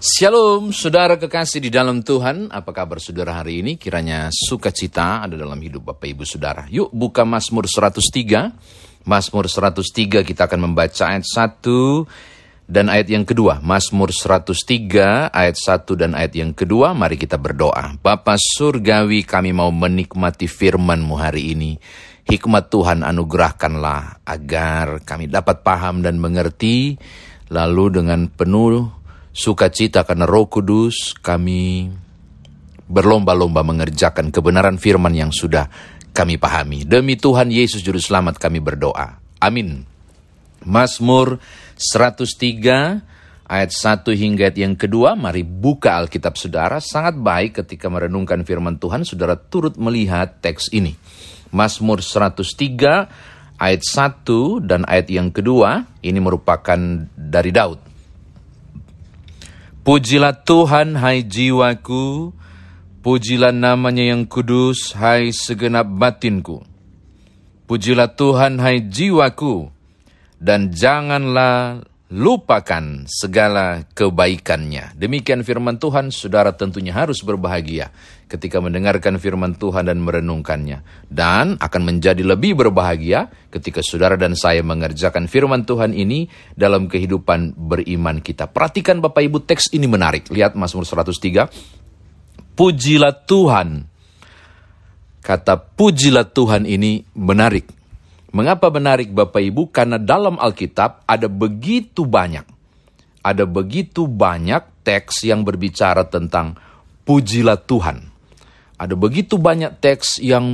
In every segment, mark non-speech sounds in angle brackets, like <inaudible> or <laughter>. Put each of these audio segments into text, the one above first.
Shalom, saudara kekasih di dalam Tuhan. Apa kabar saudara hari ini? Kiranya sukacita ada dalam hidup Bapak Ibu Saudara. Yuk buka Mazmur 103. Mazmur 103 kita akan membaca ayat 1 dan ayat yang kedua. Mazmur 103 ayat 1 dan ayat yang kedua. Mari kita berdoa. Bapa surgawi kami mau menikmati firman-Mu hari ini. Hikmat Tuhan anugerahkanlah agar kami dapat paham dan mengerti. Lalu dengan penuh sukacita karena Roh Kudus kami berlomba-lomba mengerjakan kebenaran firman yang sudah kami pahami. Demi Tuhan Yesus Juru Selamat kami berdoa. Amin. Mazmur 103 ayat 1 hingga ayat yang kedua, mari buka Alkitab saudara. Sangat baik ketika merenungkan firman Tuhan, saudara turut melihat teks ini. Mazmur 103 ayat 1 dan ayat yang kedua, ini merupakan dari Daud. Pujilah Tuhan, hai jiwaku. Pujilah namanya yang kudus, hai segenap batinku. Pujilah Tuhan, hai jiwaku. Dan janganlah lupakan segala kebaikannya. Demikian firman Tuhan, saudara tentunya harus berbahagia ketika mendengarkan firman Tuhan dan merenungkannya. Dan akan menjadi lebih berbahagia ketika saudara dan saya mengerjakan firman Tuhan ini dalam kehidupan beriman kita. Perhatikan Bapak Ibu, teks ini menarik. Lihat Mazmur 103. Pujilah Tuhan. Kata pujilah Tuhan ini menarik Mengapa menarik Bapak Ibu? Karena dalam Alkitab ada begitu banyak, ada begitu banyak teks yang berbicara tentang pujilah Tuhan. Ada begitu banyak teks yang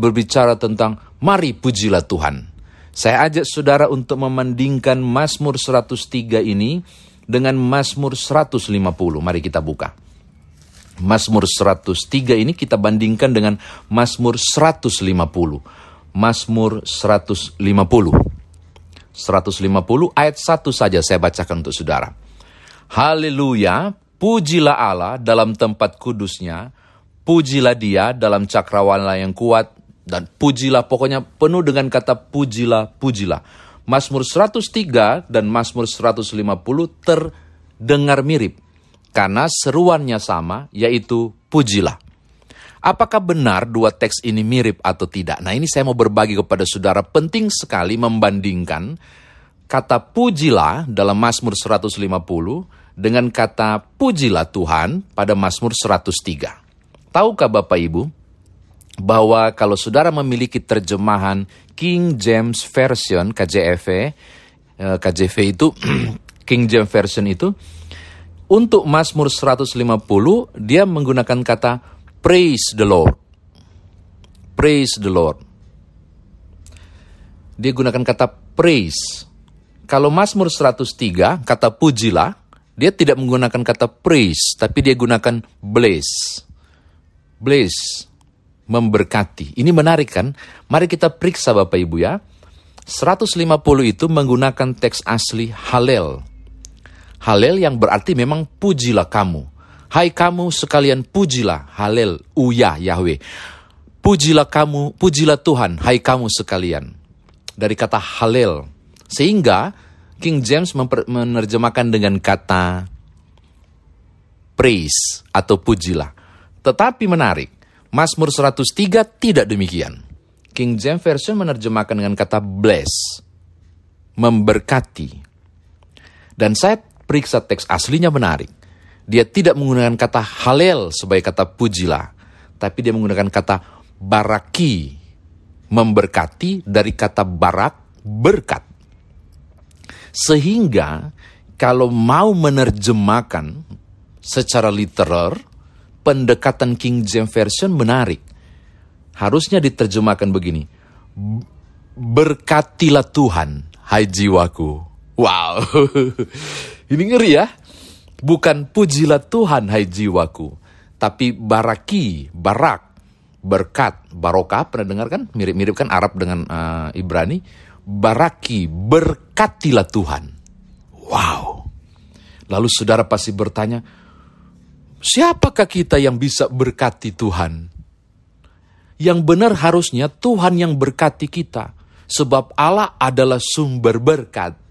berbicara tentang mari pujilah Tuhan. Saya ajak saudara untuk memandingkan Mazmur 103 ini dengan Mazmur 150. Mari kita buka. Mazmur 103 ini kita bandingkan dengan Mazmur 150. Mazmur 150. 150 ayat 1 saja saya bacakan untuk saudara. Haleluya, pujilah Allah dalam tempat kudusnya, pujilah dia dalam cakrawala yang kuat, dan pujilah pokoknya penuh dengan kata pujilah, pujilah. Mazmur 103 dan Mazmur 150 terdengar mirip, karena seruannya sama, yaitu pujilah. Apakah benar dua teks ini mirip atau tidak? Nah ini saya mau berbagi kepada saudara penting sekali membandingkan kata pujilah dalam Mazmur 150 dengan kata pujilah Tuhan pada Mazmur 103. Tahukah Bapak Ibu bahwa kalau saudara memiliki terjemahan King James Version KJV, eh, KJV itu <clears throat> King James Version itu untuk Mazmur 150 dia menggunakan kata Praise the Lord. Praise the Lord. Dia gunakan kata praise. Kalau Mazmur 103, kata pujilah, dia tidak menggunakan kata praise, tapi dia gunakan bless. Bless, memberkati. Ini menarik kan? Mari kita periksa Bapak Ibu ya. 150 itu menggunakan teks asli Halel. Halel yang berarti memang pujilah kamu. Hai kamu sekalian pujilah Halel Uya Yahweh. Pujilah kamu, pujilah Tuhan, hai kamu sekalian. Dari kata Halel. Sehingga King James menerjemahkan dengan kata praise atau pujilah. Tetapi menarik, Mazmur 103 tidak demikian. King James Version menerjemahkan dengan kata bless, memberkati. Dan saya periksa teks aslinya menarik. Dia tidak menggunakan kata halel sebagai kata pujilah, tapi dia menggunakan kata baraki, memberkati dari kata barak, berkat. Sehingga kalau mau menerjemahkan secara literal, pendekatan King James Version menarik. Harusnya diterjemahkan begini. Berkatilah Tuhan, hai jiwaku. Wow, <laughs> ini ngeri ya. Bukan pujilah Tuhan hai jiwaku, tapi baraki, barak, berkat, barokah, pernah dengar kan? Mirip-mirip kan Arab dengan uh, Ibrani. Baraki, berkatilah Tuhan. Wow. Lalu saudara pasti bertanya, siapakah kita yang bisa berkati Tuhan? Yang benar harusnya Tuhan yang berkati kita. Sebab Allah adalah sumber berkat.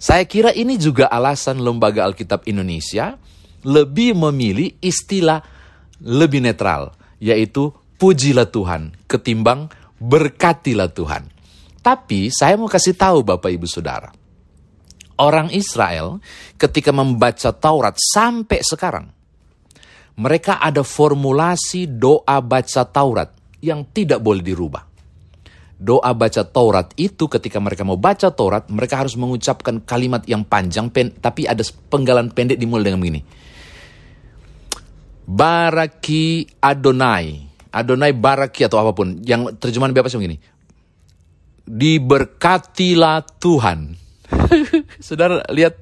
Saya kira ini juga alasan Lembaga Alkitab Indonesia lebih memilih istilah lebih netral, yaitu pujilah Tuhan ketimbang berkatilah Tuhan. Tapi saya mau kasih tahu Bapak Ibu Saudara. Orang Israel ketika membaca Taurat sampai sekarang, mereka ada formulasi doa baca Taurat yang tidak boleh dirubah. Doa baca Taurat itu ketika mereka mau baca Taurat, mereka harus mengucapkan kalimat yang panjang, pen, tapi ada penggalan pendek dimulai dengan begini. Baraki Adonai. Adonai Baraki atau apa pun. Yang terjemahan bebas begini. Diberkatilah Tuhan. <laughs> Saudara lihat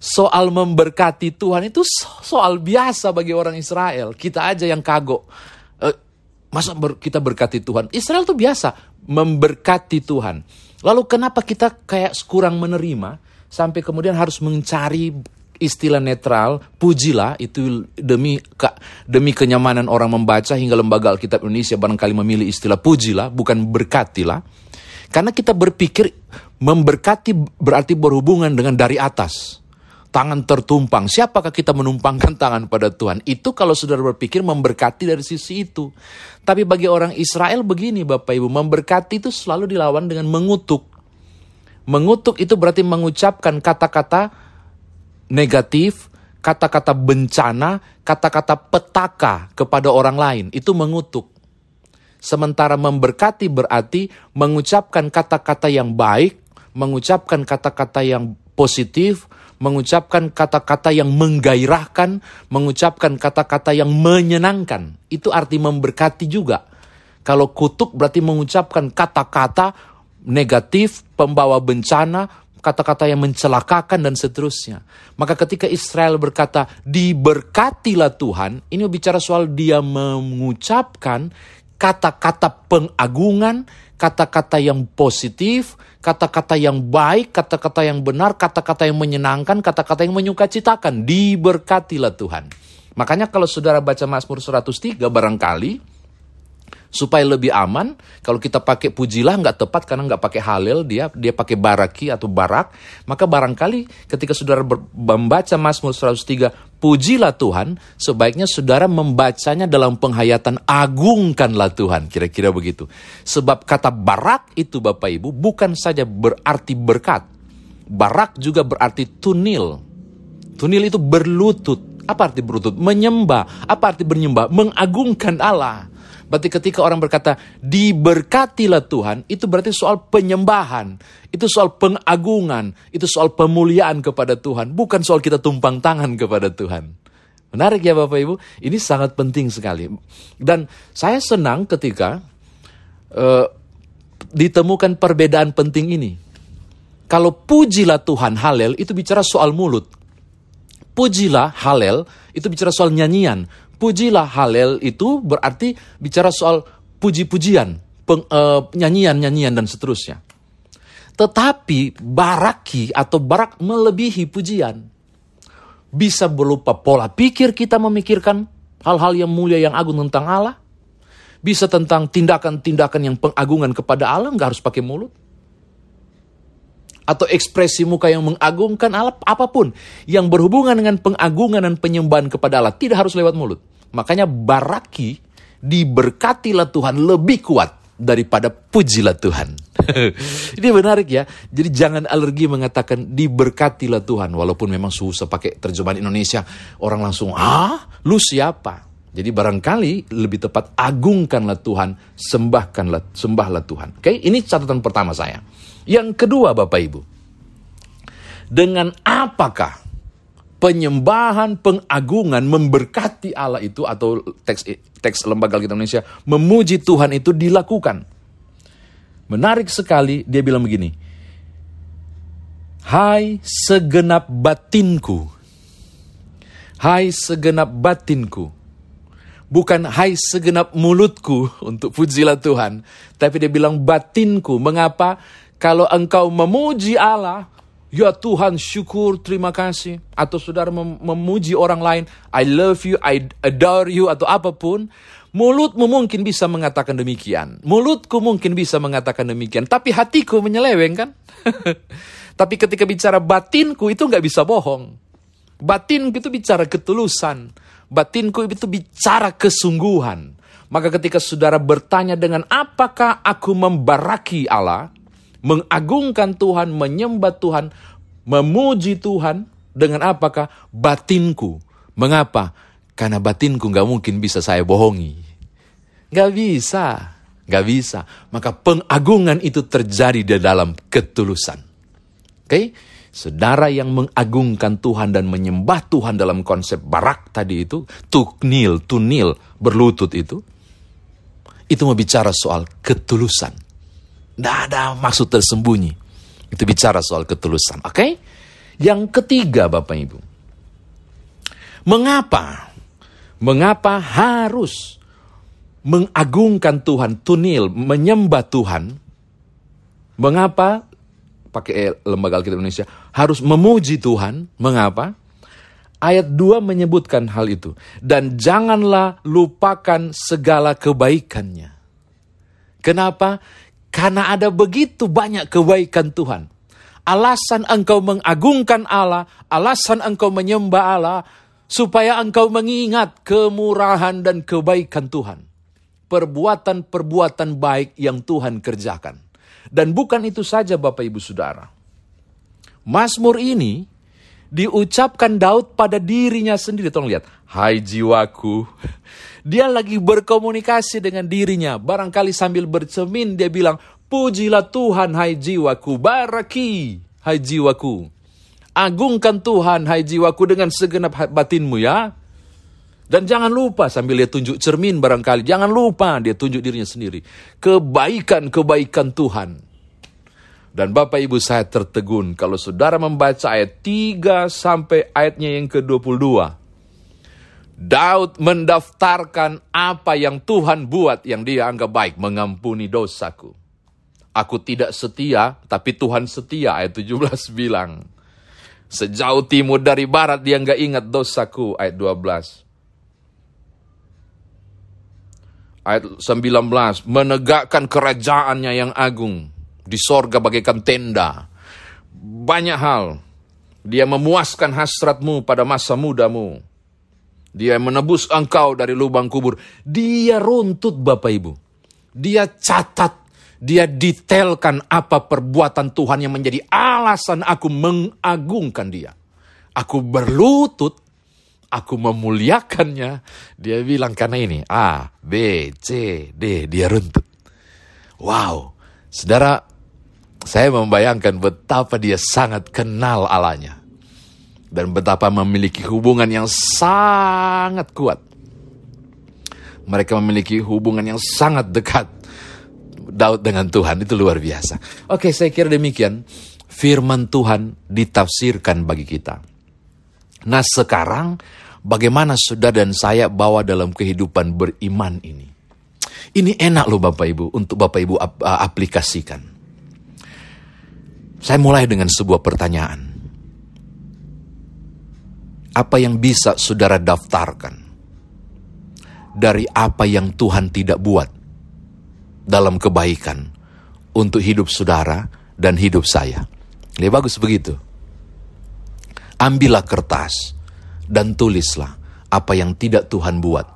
soal memberkati Tuhan itu soal biasa bagi orang Israel. Kita aja yang kagok. Masa ber, kita berkati Tuhan? Israel itu biasa memberkati Tuhan. Lalu kenapa kita kayak kurang menerima sampai kemudian harus mencari istilah netral, pujilah itu demi ke, demi kenyamanan orang membaca hingga lembaga Alkitab Indonesia barangkali memilih istilah pujilah bukan berkatilah. Karena kita berpikir memberkati berarti berhubungan dengan dari atas. Tangan tertumpang. Siapakah kita menumpangkan <laughs> tangan pada Tuhan? Itu kalau saudara berpikir memberkati dari sisi itu. Tapi bagi orang Israel begini Bapak Ibu, memberkati itu selalu dilawan dengan mengutuk. Mengutuk itu berarti mengucapkan kata-kata negatif, kata-kata bencana, kata-kata petaka kepada orang lain. Itu mengutuk. Sementara memberkati berarti mengucapkan kata-kata yang baik, mengucapkan kata-kata yang positif, mengucapkan kata-kata yang menggairahkan, mengucapkan kata-kata yang menyenangkan. Itu arti memberkati juga. Kalau kutuk berarti mengucapkan kata-kata negatif, pembawa bencana, kata-kata yang mencelakakan dan seterusnya. Maka ketika Israel berkata, diberkatilah Tuhan, ini bicara soal dia mengucapkan kata-kata pengagungan, kata-kata yang positif, kata-kata yang baik, kata-kata yang benar, kata-kata yang menyenangkan, kata-kata yang menyukacitakan. Diberkatilah Tuhan. Makanya kalau saudara baca Mazmur 103 barangkali, supaya lebih aman kalau kita pakai pujilah nggak tepat karena nggak pakai halil dia dia pakai baraki atau barak maka barangkali ketika saudara membaca Mazmur 103 pujilah Tuhan sebaiknya saudara membacanya dalam penghayatan agungkanlah Tuhan. Kira-kira begitu. Sebab kata barak itu Bapak Ibu bukan saja berarti berkat. Barak juga berarti tunil. Tunil itu berlutut. Apa arti berlutut? Menyembah. Apa arti bernyembah? Mengagungkan Allah Berarti ketika orang berkata diberkatilah Tuhan, itu berarti soal penyembahan, itu soal pengagungan, itu soal pemuliaan kepada Tuhan, bukan soal kita tumpang tangan kepada Tuhan. Menarik ya Bapak Ibu, ini sangat penting sekali. Dan saya senang ketika uh, ditemukan perbedaan penting ini. Kalau pujilah Tuhan Halel itu bicara soal mulut. Pujilah Halel itu bicara soal nyanyian pujilah halel itu berarti bicara soal puji-pujian, uh, nyanyian-nyanyian dan seterusnya. Tetapi baraki atau barak melebihi pujian. Bisa berupa pola pikir kita memikirkan hal-hal yang mulia yang agung tentang Allah. Bisa tentang tindakan-tindakan yang pengagungan kepada Allah, nggak harus pakai mulut atau ekspresi muka yang mengagungkan Allah, apa pun yang berhubungan dengan pengagungan dan penyembahan kepada Allah tidak harus lewat mulut. Makanya baraki diberkatilah Tuhan lebih kuat daripada pujilah Tuhan. <laughs> Ini menarik ya. Jadi jangan alergi mengatakan diberkatilah Tuhan. Walaupun memang susah pakai terjemahan Indonesia. Orang langsung, ah lu siapa? Jadi barangkali lebih tepat agungkanlah Tuhan, sembahkanlah, sembahlah Tuhan. Oke, ini catatan pertama saya. Yang kedua Bapak Ibu, dengan apakah penyembahan, pengagungan, memberkati Allah itu atau teks teks lembaga kita Indonesia memuji Tuhan itu dilakukan. Menarik sekali dia bilang begini. Hai segenap batinku. Hai segenap batinku. Bukan hai segenap mulutku untuk pujilah Tuhan. Tapi dia bilang batinku. Mengapa? Kalau engkau memuji Allah, ya Tuhan syukur, terima kasih. Atau saudara mem memuji orang lain, I love you, I adore you, atau apa pun. Mulutmu mungkin bisa mengatakan demikian. Mulutku mungkin bisa mengatakan demikian. Tapi hatiku menyeleweng kan? <laughs> Tapi ketika bicara batinku itu nggak bisa bohong. Batin itu bicara ketulusan. Batinku itu bicara kesungguhan. Maka ketika saudara bertanya dengan apakah aku membaraki Allah, mengagungkan Tuhan, menyembah Tuhan, memuji Tuhan, dengan apakah? Batinku. Mengapa? Karena batinku nggak mungkin bisa saya bohongi. Nggak bisa. Nggak bisa. Maka pengagungan itu terjadi di dalam ketulusan. Oke? Okay? Saudara yang mengagungkan Tuhan dan menyembah Tuhan dalam konsep barak tadi itu, tuknil, tunil, berlutut itu, itu mau bicara soal ketulusan. Tidak ada maksud tersembunyi. Itu bicara soal ketulusan. Oke? Okay? Yang ketiga Bapak Ibu. Mengapa? Mengapa harus mengagungkan Tuhan, tunil, menyembah Tuhan? Mengapa pakai lembaga Alkitab Indonesia, harus memuji Tuhan. Mengapa? Ayat 2 menyebutkan hal itu. Dan janganlah lupakan segala kebaikannya. Kenapa? Karena ada begitu banyak kebaikan Tuhan. Alasan engkau mengagungkan Allah, alasan engkau menyembah Allah, supaya engkau mengingat kemurahan dan kebaikan Tuhan. Perbuatan-perbuatan baik yang Tuhan kerjakan. Dan bukan itu saja Bapak Ibu Saudara. Mazmur ini diucapkan Daud pada dirinya sendiri. Tolong lihat. Hai jiwaku. <laughs> Dia lagi berkomunikasi dengan dirinya. Barangkali sambil bercemin dia bilang, Pujilah Tuhan hai jiwaku. Baraki hai jiwaku. Agungkan Tuhan hai jiwaku dengan segenap batinmu ya. Dan jangan lupa sambil dia tunjuk cermin barangkali. Jangan lupa dia tunjuk dirinya sendiri. Kebaikan-kebaikan Tuhan. Dan Bapak Ibu saya tertegun kalau saudara membaca ayat 3 sampai ayatnya yang ke-22. Daud mendaftarkan apa yang Tuhan buat yang dia anggap baik. Mengampuni dosaku. Aku tidak setia, tapi Tuhan setia. Ayat 17 bilang. Sejauh timur dari barat dia nggak ingat dosaku. Ayat 12. Ayat 19 menegakkan kerajaannya yang agung di sorga bagaikan tenda. Banyak hal. Dia memuaskan hasratmu pada masa mudamu. Dia menebus engkau dari lubang kubur. Dia runtut Bapak Ibu. Dia catat. Dia detailkan apa perbuatan Tuhan yang menjadi alasan aku mengagungkan dia. Aku berlutut aku memuliakannya. Dia bilang karena ini A, B, C, D, dia runtut. Wow, saudara, saya membayangkan betapa dia sangat kenal Allahnya. Dan betapa memiliki hubungan yang sangat kuat. Mereka memiliki hubungan yang sangat dekat. Daud dengan Tuhan itu luar biasa. Oke, saya kira demikian. Firman Tuhan ditafsirkan bagi kita. Nah sekarang bagaimana saudara dan saya bawa dalam kehidupan beriman ini? Ini enak loh Bapak Ibu untuk Bapak Ibu ap aplikasikan. Saya mulai dengan sebuah pertanyaan. Apa yang bisa saudara daftarkan dari apa yang Tuhan tidak buat dalam kebaikan untuk hidup saudara dan hidup saya? Lebih bagus begitu ambillah kertas dan tulislah apa yang tidak Tuhan buat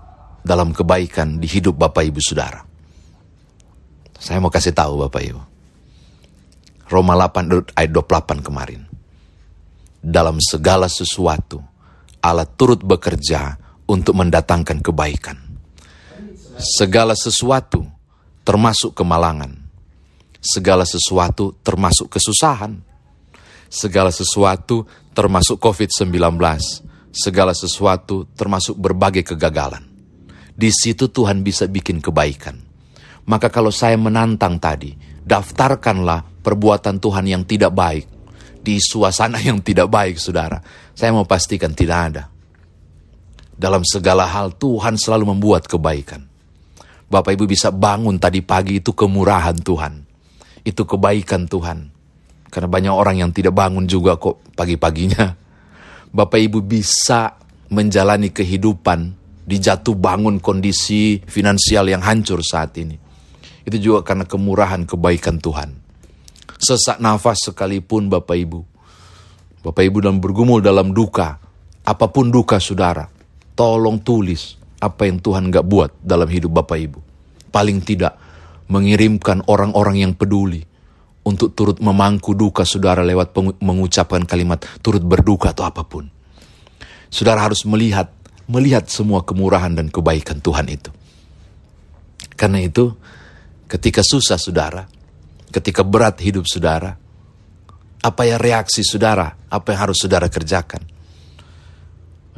dalam kebaikan di hidup Bapak Ibu Saudara. Saya mau kasih tahu Bapak Ibu. Roma 8 ayat 28 kemarin. Dalam segala sesuatu Allah turut bekerja untuk mendatangkan kebaikan. Segala sesuatu termasuk kemalangan. Segala sesuatu termasuk kesusahan segala sesuatu termasuk COVID-19, segala sesuatu termasuk berbagai kegagalan. Di situ Tuhan bisa bikin kebaikan. Maka kalau saya menantang tadi, daftarkanlah perbuatan Tuhan yang tidak baik di suasana <laughs> yang tidak baik, saudara. Saya mau pastikan tidak ada. Dalam segala hal Tuhan selalu membuat kebaikan. Bapak Ibu bisa bangun tadi pagi itu kemurahan Tuhan. Itu kebaikan Tuhan karena banyak orang yang tidak bangun juga kok pagi-paginya. Bapak Ibu bisa menjalani kehidupan di jatuh bangun kondisi finansial yang hancur saat ini. Itu juga karena kemurahan kebaikan Tuhan. Sesak nafas sekalipun Bapak Ibu. Bapak Ibu dalam bergumul dalam duka. Apa pun duka saudara. Tolong tulis apa yang Tuhan gak buat dalam hidup Bapak Ibu. Paling tidak mengirimkan orang-orang yang peduli untuk turut memangku duka saudara lewat mengucapkan kalimat turut berduka atau apa pun. Saudara harus melihat melihat semua kemurahan dan kebaikan Tuhan itu. Karena itu, ketika susah saudara, ketika berat hidup saudara, apa ya reaksi saudara, apa yang harus saudara kerjakan.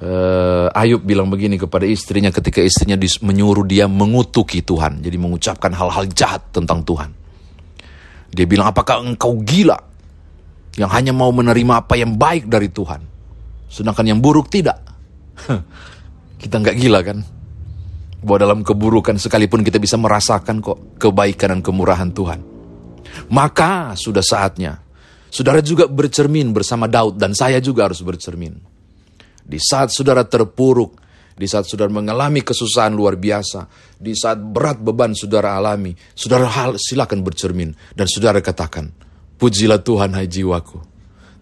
Uh, Ayub bilang begini kepada istrinya ketika istrinya menyuruh dia mengutuki Tuhan, jadi mengucapkan hal-hal jahat tentang Tuhan. Dia bilang, apakah engkau gila yang hanya mau menerima apa yang baik dari Tuhan, sedangkan yang buruk tidak? <laughs> kita nggak gila kan? Bahwa dalam keburukan sekalipun kita bisa merasakan kok kebaikan dan kemurahan Tuhan. Maka sudah saatnya. Saudara juga bercermin bersama Daud dan saya juga harus bercermin. Di saat saudara terpuruk, di saat saudara mengalami kesusahan luar biasa, di saat berat beban saudara alami, saudara hal silakan bercermin dan saudara katakan, pujilah Tuhan hai jiwaku.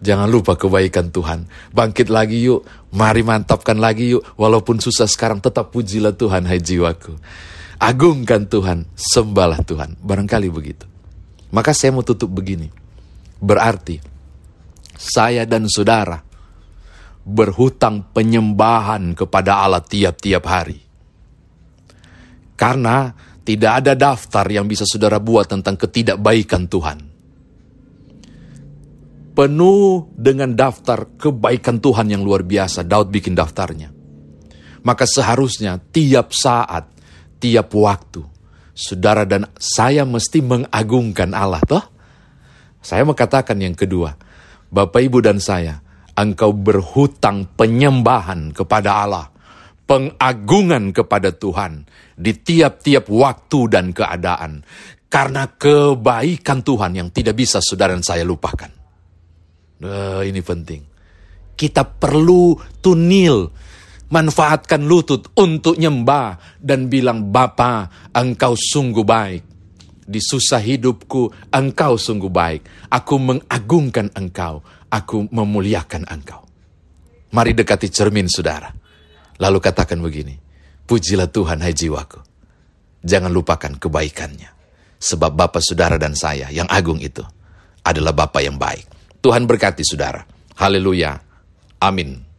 Jangan lupa kebaikan Tuhan. Bangkit lagi yuk, mari mantapkan lagi yuk. Walaupun susah sekarang tetap pujilah Tuhan hai jiwaku. Agungkan Tuhan, sembahlah Tuhan. Barangkali begitu. Maka saya mau tutup begini. Berarti saya dan saudara berhutang penyembahan kepada Allah tiap-tiap hari. Karena tidak ada daftar yang bisa saudara buat tentang ketidakbaikan Tuhan. Penuh dengan daftar kebaikan Tuhan yang luar biasa. Daud bikin daftarnya. Maka seharusnya tiap saat, tiap waktu, saudara dan saya mesti mengagungkan Allah, toh? Saya mau katakan yang kedua, Bapak Ibu dan saya, engkau berhutang penyembahan kepada Allah, pengagungan kepada Tuhan di tiap-tiap waktu dan keadaan, karena kebaikan Tuhan yang tidak bisa saudara dan saya lupakan. Uh, ini penting. Kita perlu tunil manfaatkan lutut untuk nyembah dan bilang, Bapa, engkau sungguh baik. Di susah hidupku, engkau sungguh baik. Aku mengagungkan engkau, aku memuliakan engkau. Mari dekati cermin saudara. Lalu katakan begini, pujilah Tuhan hai jiwaku. Jangan lupakan kebaikannya. Sebab Bapa saudara dan saya yang agung itu adalah Bapa yang baik. Tuhan berkati saudara. Haleluya. Amin.